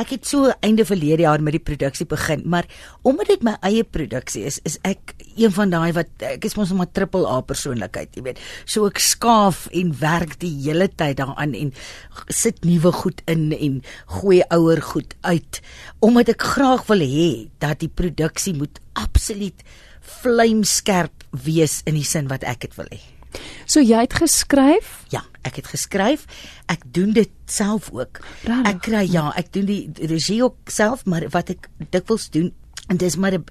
ek het so einde verlede jaar met die produksie begin, maar omdat dit my eie produksie is, is ek een van daai wat ek is mos 'n triple A persoonlikheid, jy weet. So ek skaaf en werk die hele tyd daaraan en sit nuwe goed in en gooi ouer goed uit omdat ek graag wil hê dat die produksie moet absoluut vlamskerp wees in die sin wat ek dit wil hê. So jy het geskryf? Ja, ek het geskryf. Ek doen dit self ook. Rarig. Ek kry ja, ek doen die regie ook self, maar wat ek dikwels doen en dis maar 'n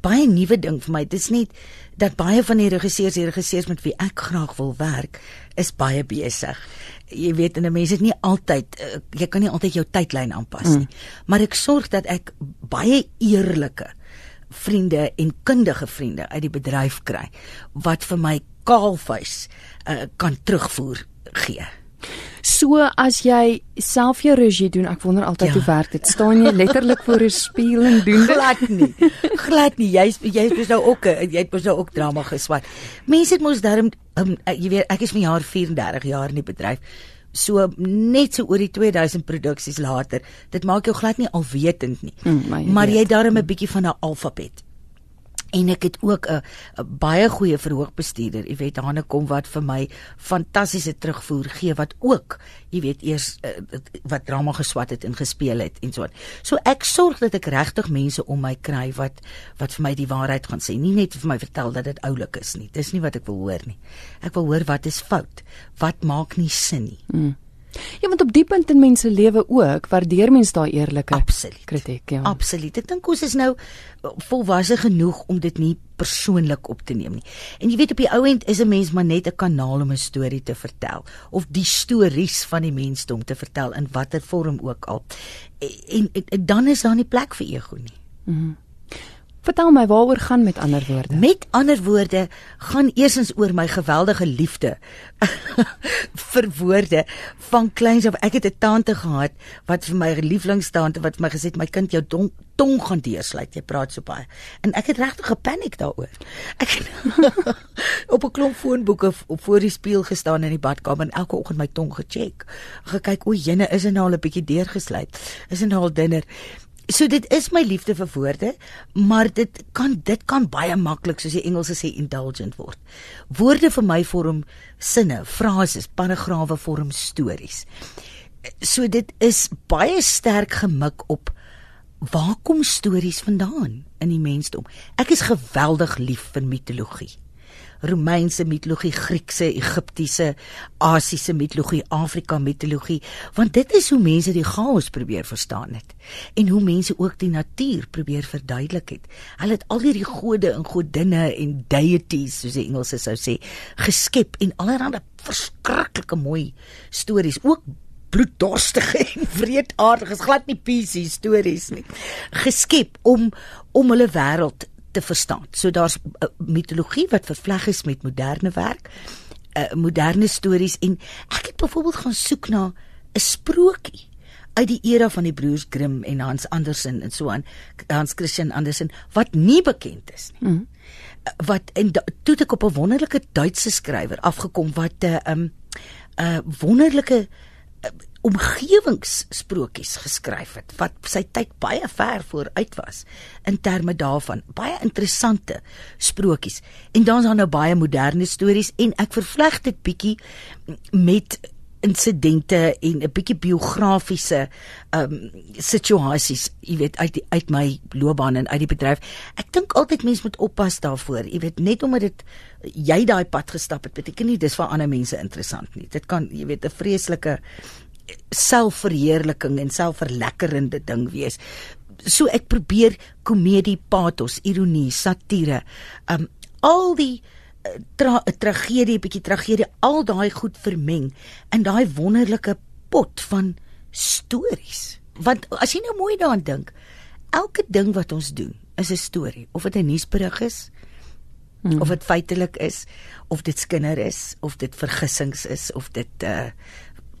baie nuwe ding vir my. Dis nie dat baie van die regisseurs, die regisseurs met wie ek graag wil werk, is baie besig. Jy weet, en 'n mens het nie altyd uh, jy kan nie altyd jou tydlyn aanpas nie. Mm. Maar ek sorg dat ek baie eerlike vriende en kundige vriende uit die bedryf kry wat vir my kaalvuis uh, kan terugvoer gee. So as jy self jou regie doen, ek wonder altyd ja. hoe werk dit? Staan jy letterlik voor 'n spieël en doen dit? Glad nie. Glad nie. Jy jy is nou ook jy het mos nou ook drama geswat. Mense het mos daarom um, jy weet ek is van jaar 34 jaar in die bedryf. So net so oor die 2000 produksies later, dit maak jou glad nie alwetend nie. Mm, maar jy, maar jy het daarom 'n bietjie van 'n alfabet en ek het ook 'n baie goeie verhoogbestuurder, jy weet Hanne kom wat vir my fantastiese terugvoer gee wat ook, jy weet eers uh, wat drama geswat het en gespeel het en so aan. So ek sorg dat ek regtig mense om my kry wat wat vir my die waarheid gaan sê, nie net vir my vertel dat dit oulik is nie. Dis nie wat ek wil hoor nie. Ek wil hoor wat is fout, wat maak nie sin nie. Mm. Ja, want op die punt in mense lewe ook waardeer mense daai eerlike kritiek, ja. Absoluut. Ek dink ons is nou volwasse genoeg om dit nie persoonlik op te neem nie. En jy weet op die ou end is 'n mens maar net 'n kanaal om 'n storie te vertel of die stories van die mensdom te vertel in watter vorm ook al. En, en, en dan is daar nie plek vir ego nie. Mhm. Mm Vertel my waaroor gaan met ander woorde? Met ander woorde gaan eersins oor my geweldige liefde vir woorde van kleins af. Ek het 'n tante gehad wat vir my lieflingstante wat vir my gesê het my kind jou dong, tong gaan deursluit. Jy praat so baie. En ek het regtig gepaniek daaroor. Ek op 'n klomp foonboeke voor die spieël gestaan in die badkamer en elke oggend my tong gecheck. Gekyk, o, jene is en nou al 'n bietjie deurgesluit. Is en nou al dinner. So dit is my liefde vir woorde, maar dit kan dit kan baie maklik soos die Engelse sê indulgent word. Woorde vir my vorm sinne, frases, paragrawe vorm stories. So dit is baie sterk gemik op waar kom stories vandaan in die mensdom. Ek is geweldig lief vir mitologie. Romeinse mitologie, Griekse, Egiptiese, Asiëse mitologie, Afrika mitologie, want dit is hoe mense die chaos probeer verstaan het en hoe mense ook die natuur probeer verduidelik het. Hulle het al hierdie gode en godinne en deities, soos die Engelse sou sê, geskep en allerlei verskriklike mooi stories, ook bloeddorstige en wreedaardige, glad nie PC stories nie, geskep om om hulle wêreld te verstaan. So daar's uh, mitologie wat vervleg is met moderne werk, uh, moderne stories en ek het byvoorbeeld gaan soek na 'n sprokie uit die era van die broers Grimm en Hans Andersen en so aan Hans Christian Andersen wat nie bekend is nie. Mm. Wat en toe ek op 'n wonderlike Duitse skrywer afgekom wat 'n uh, 'n um, uh, wonderlike uh, omgewingssprokies geskryf het wat sy tyd baie ver vooruit was in terme daarvan. Baie interessante sprokies. En dan's daar nou baie moderne stories en ek vervleg dit bietjie met insidente en 'n bietjie biografiese ehm um, situasies, jy weet uit die, uit my loopbaan en uit die bedryf. Ek dink altyd mense moet oppas daarvoor. Jy weet net omdat dit jy daai pad gestap het, beteken nie dis vir ander mense interessant nie. Dit kan jy weet 'n vreeslike selfverheerliking en selfverlekkerende ding wees. So ek probeer komedie, pathos, ironie, satire, um al die tra tragedie, bietjie tragedie, al daai goed vermeng in daai wonderlike pot van stories. Want as jy nou mooi daaraan dink, elke ding wat ons doen is 'n storie, of dit 'n nuusberig is, hmm. of dit feitelik is, of dit skinder is, of dit vergissings is, of dit uh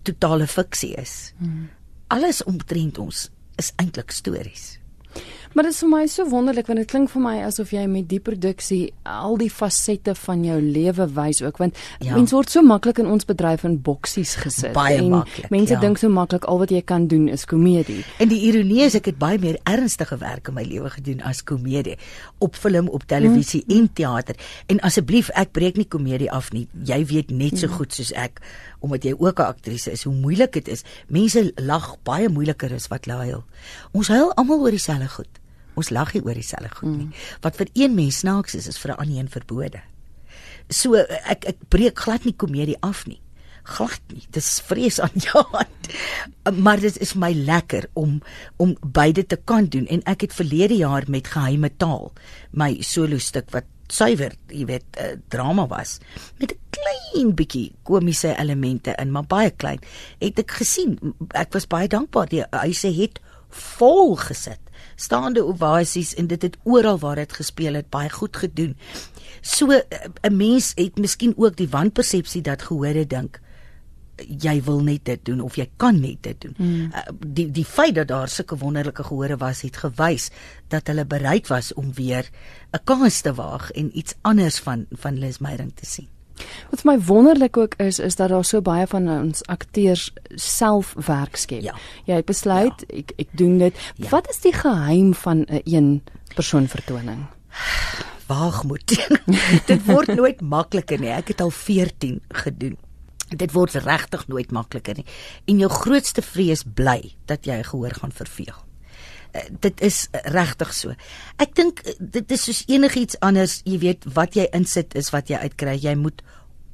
totale fiksie is. Hmm. Alles omtrent ons is eintlik stories. Maar dit is vir my so wonderlik want dit klink vir my asof jy met die produksie al die fasette van jou lewe wys ook want ja. mense word so maklik in ons bedryf in boksies gesit baie en maklik, mense ja. dink so maklik al wat jy kan doen is komedie. En die ironie is ek het baie meer ernstige werk in my lewe gedoen as komedie op film, op televisie mm. en teater. En asseblief ek breek nie komedie af nie. Jy weet net so mm. goed soos ek omdat jy ook 'n aktrise is hoe moeilik dit is. Mense lag baie moeiliker as wat huil. Ons huil almal oor dieselfde goed. Ons lag nie oor dieselfde goed nie. Mm. Wat vir een mens snaaks is, is vir 'n ander een verbode. So ek ek breek glad nie komedie af nie. Glad nie. Dis vrees aan jou hand. Maar dit is my lekker om om beide te kan doen en ek het verlede jaar met geheime taal my solo stuk wat suiwer, jy weet, uh, drama was met 'n klein bietjie komiese elemente in, maar baie klein. Het ek gesien, ek was baie dankbaar die huise het vol gesit. Staande ovasies en dit het oral waar dit gespeel het baie goed gedoen. So eh, 'n mens het miskien ook die wanpersepsie dat gehore dink jy wil net dit doen of jy kan net dit doen. Mm. Die die feit dat daar sulke wonderlike gehore was het gewys dat hulle bereid was om weer 'n kans te waag en iets anders van van Liz Meyering te sien. Wat vir my wonderlik ook is is dat daar so baie van ons akteurs self werk skep. Ja. Jy het besluit ja. ek ek doen dit. Ja. Wat is die geheim van 'n een persoon vertoning? Waagmoed. dit word nooit makliker nie. Ek het al 14 gedoen. Dit word regtig nooit makliker nie. En jou grootste vrees bly dat jy gehoor gaan verveel. Uh, dit is regtig so. Ek dink eh, dit is soos enigiets anders, jy weet wat jy insit is wat jy uitkry. Jy moet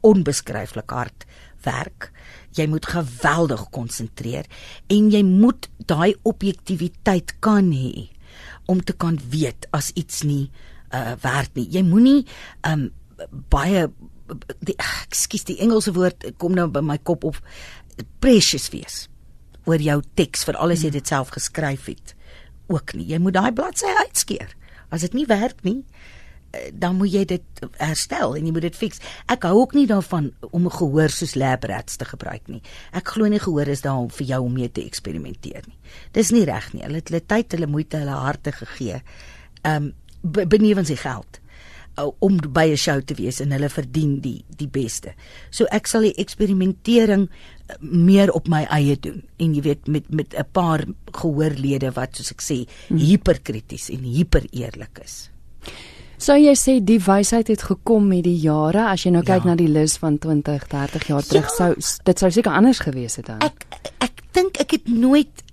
onbeskryflik hard werk. Jy moet geweldig konsentreer en jy moet daai objektiviteit kan hê om te kan weet as iets nie uh werk nie. Jy moenie um baie die ekskuus die Engelse woord kom nou by my kop op precious wees oor jou teks vir alles jy dit self geskryf het ook nie jy moet daai bladsy uitskeer as dit nie werk nie eh, dan moet jy dit herstel en jy moet dit fix ek hou ook nie daarvan om 'n gehoor soos labrats te gebruik nie ek glo nie gehoor is daar vir jou om mee te eksperimenteer nie dis nie reg nie hulle het hulle tyd hulle moeite hulle harte gegee um benewens die geld uh, om by 'n show te wees en hulle verdien die die beste. So ek sal die eksperimentering uh, meer op my eie doen en jy weet met met 'n paar gehoorlede wat soos ek sê hmm. hiperkrities en hipereerlik is. So jy sê die wysheid het gekom met die jare as jy nou kyk ja. na die lys van 20, 30 jaar terug ja. sou dit sou seker anders gewees het dan. Ek ek dink ek het nooit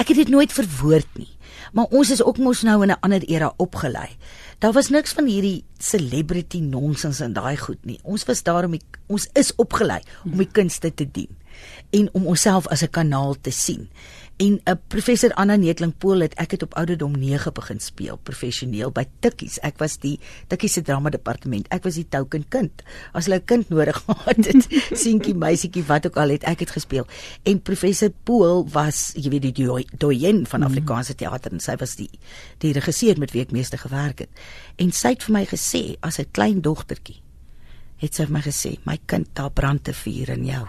ek het dit nooit verwoord nie. Maar ons is ook mos nou in 'n ander era opgelei. Daar was niks van hierdie celebrity nonsens in daai goed nie. Ons was daarom ons is opgelei om die kunste te dien en om onsself as 'n kanaal te sien. En 'n uh, professor Anna Netling Pool het ek het op ouderdom 9 begin speel professioneel by Tikkies. Ek was die Tikkies se drama departement. Ek was die token kind. As hulle 'n kind nodig gehad het, seentjie, meisietjie, wat ook al het ek het gespeel. En professor Pool was, jy weet die doyen van mhm. Afrikaanse teater en sy was die die regisseur met wie ek meeste gewerk het. En sy het vir my gesê as 'n klein dogtertjie het sy vir my gesê, "My kind, daar brand 'n vuur in jou."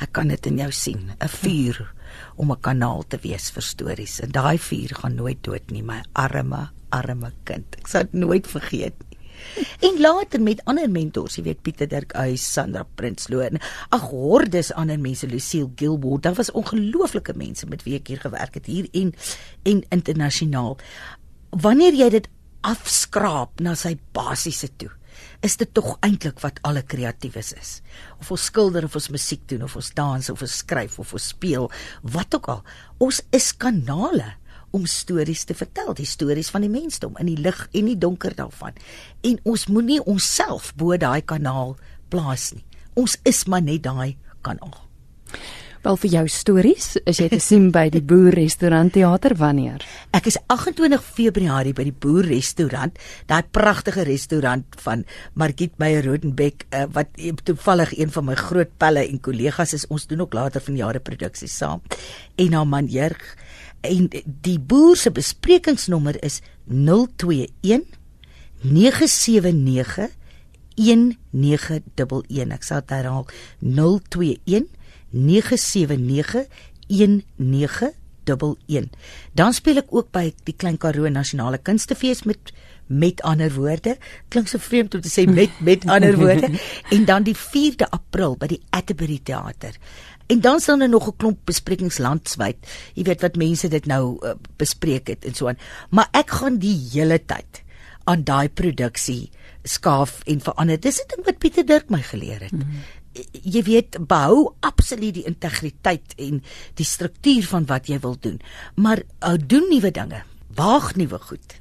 Ek kan dit in jou sien, 'n vuur om 'n kanaal te wees vir stories. En daai vuur gaan nooit dood nie, my arme, arme kind. Ek sal dit nooit vergeet nie. En later met ander mentors, jy weet Pieter Dirk Uys, Sandra Prinsloo en ag hordes ander mense, Lucille Gilbert, daar was ongelooflike mense met wie ek hier gewerk het hier en en internasionaal. Wanneer jy dit afskraap na sy basiese toe is dit tog eintlik wat alle kreatiewes is. Of ons skilder of ons musiek doen of ons dans of ons skryf of ons speel, wat ook al. Ons is kanale om stories te vertel, die stories van die mensdom in die lig en die donker daarvan. En ons moenie onsself bo daai kanaal plaas nie. Ons is maar net daai kanaal. Wel vir jou stories is jy te sien by die Boer Restaurant Theater wanneer? Ek is 28 Februarie by die Boer Restaurant, daai pragtige restaurant van Margit Meyer Rodenbeck uh, wat toevallig een van my groot pelle en kollegas is. Ons doen ook later van jare produksies saam. En haar man Jurg en die Boer se besprekingsnommer is 021 979 1911 ek sal dit herhaal 021 09791911 0891. Dan speel ek ook by die Klein Karoo Nasionale Kunstefees met met ander woorde. Klink so vreemd om te sê met met ander woorde. en dan die 4de April by die Atterbury Theater. En dan staan daar nog 'n klomp besprekings landwyd. Jy weet wat mense dit nou uh, bespreek het en so aan. Maar ek gaan die hele tyd aan daai produksie skaaf en verander. Dis 'n ding wat Pieter Dirk my geleer het. Mm -hmm. Jy weet behou absoluut die integriteit en die struktuur van wat jy wil doen. Maar ou doen nuwe dinge. Waag nuwe goed.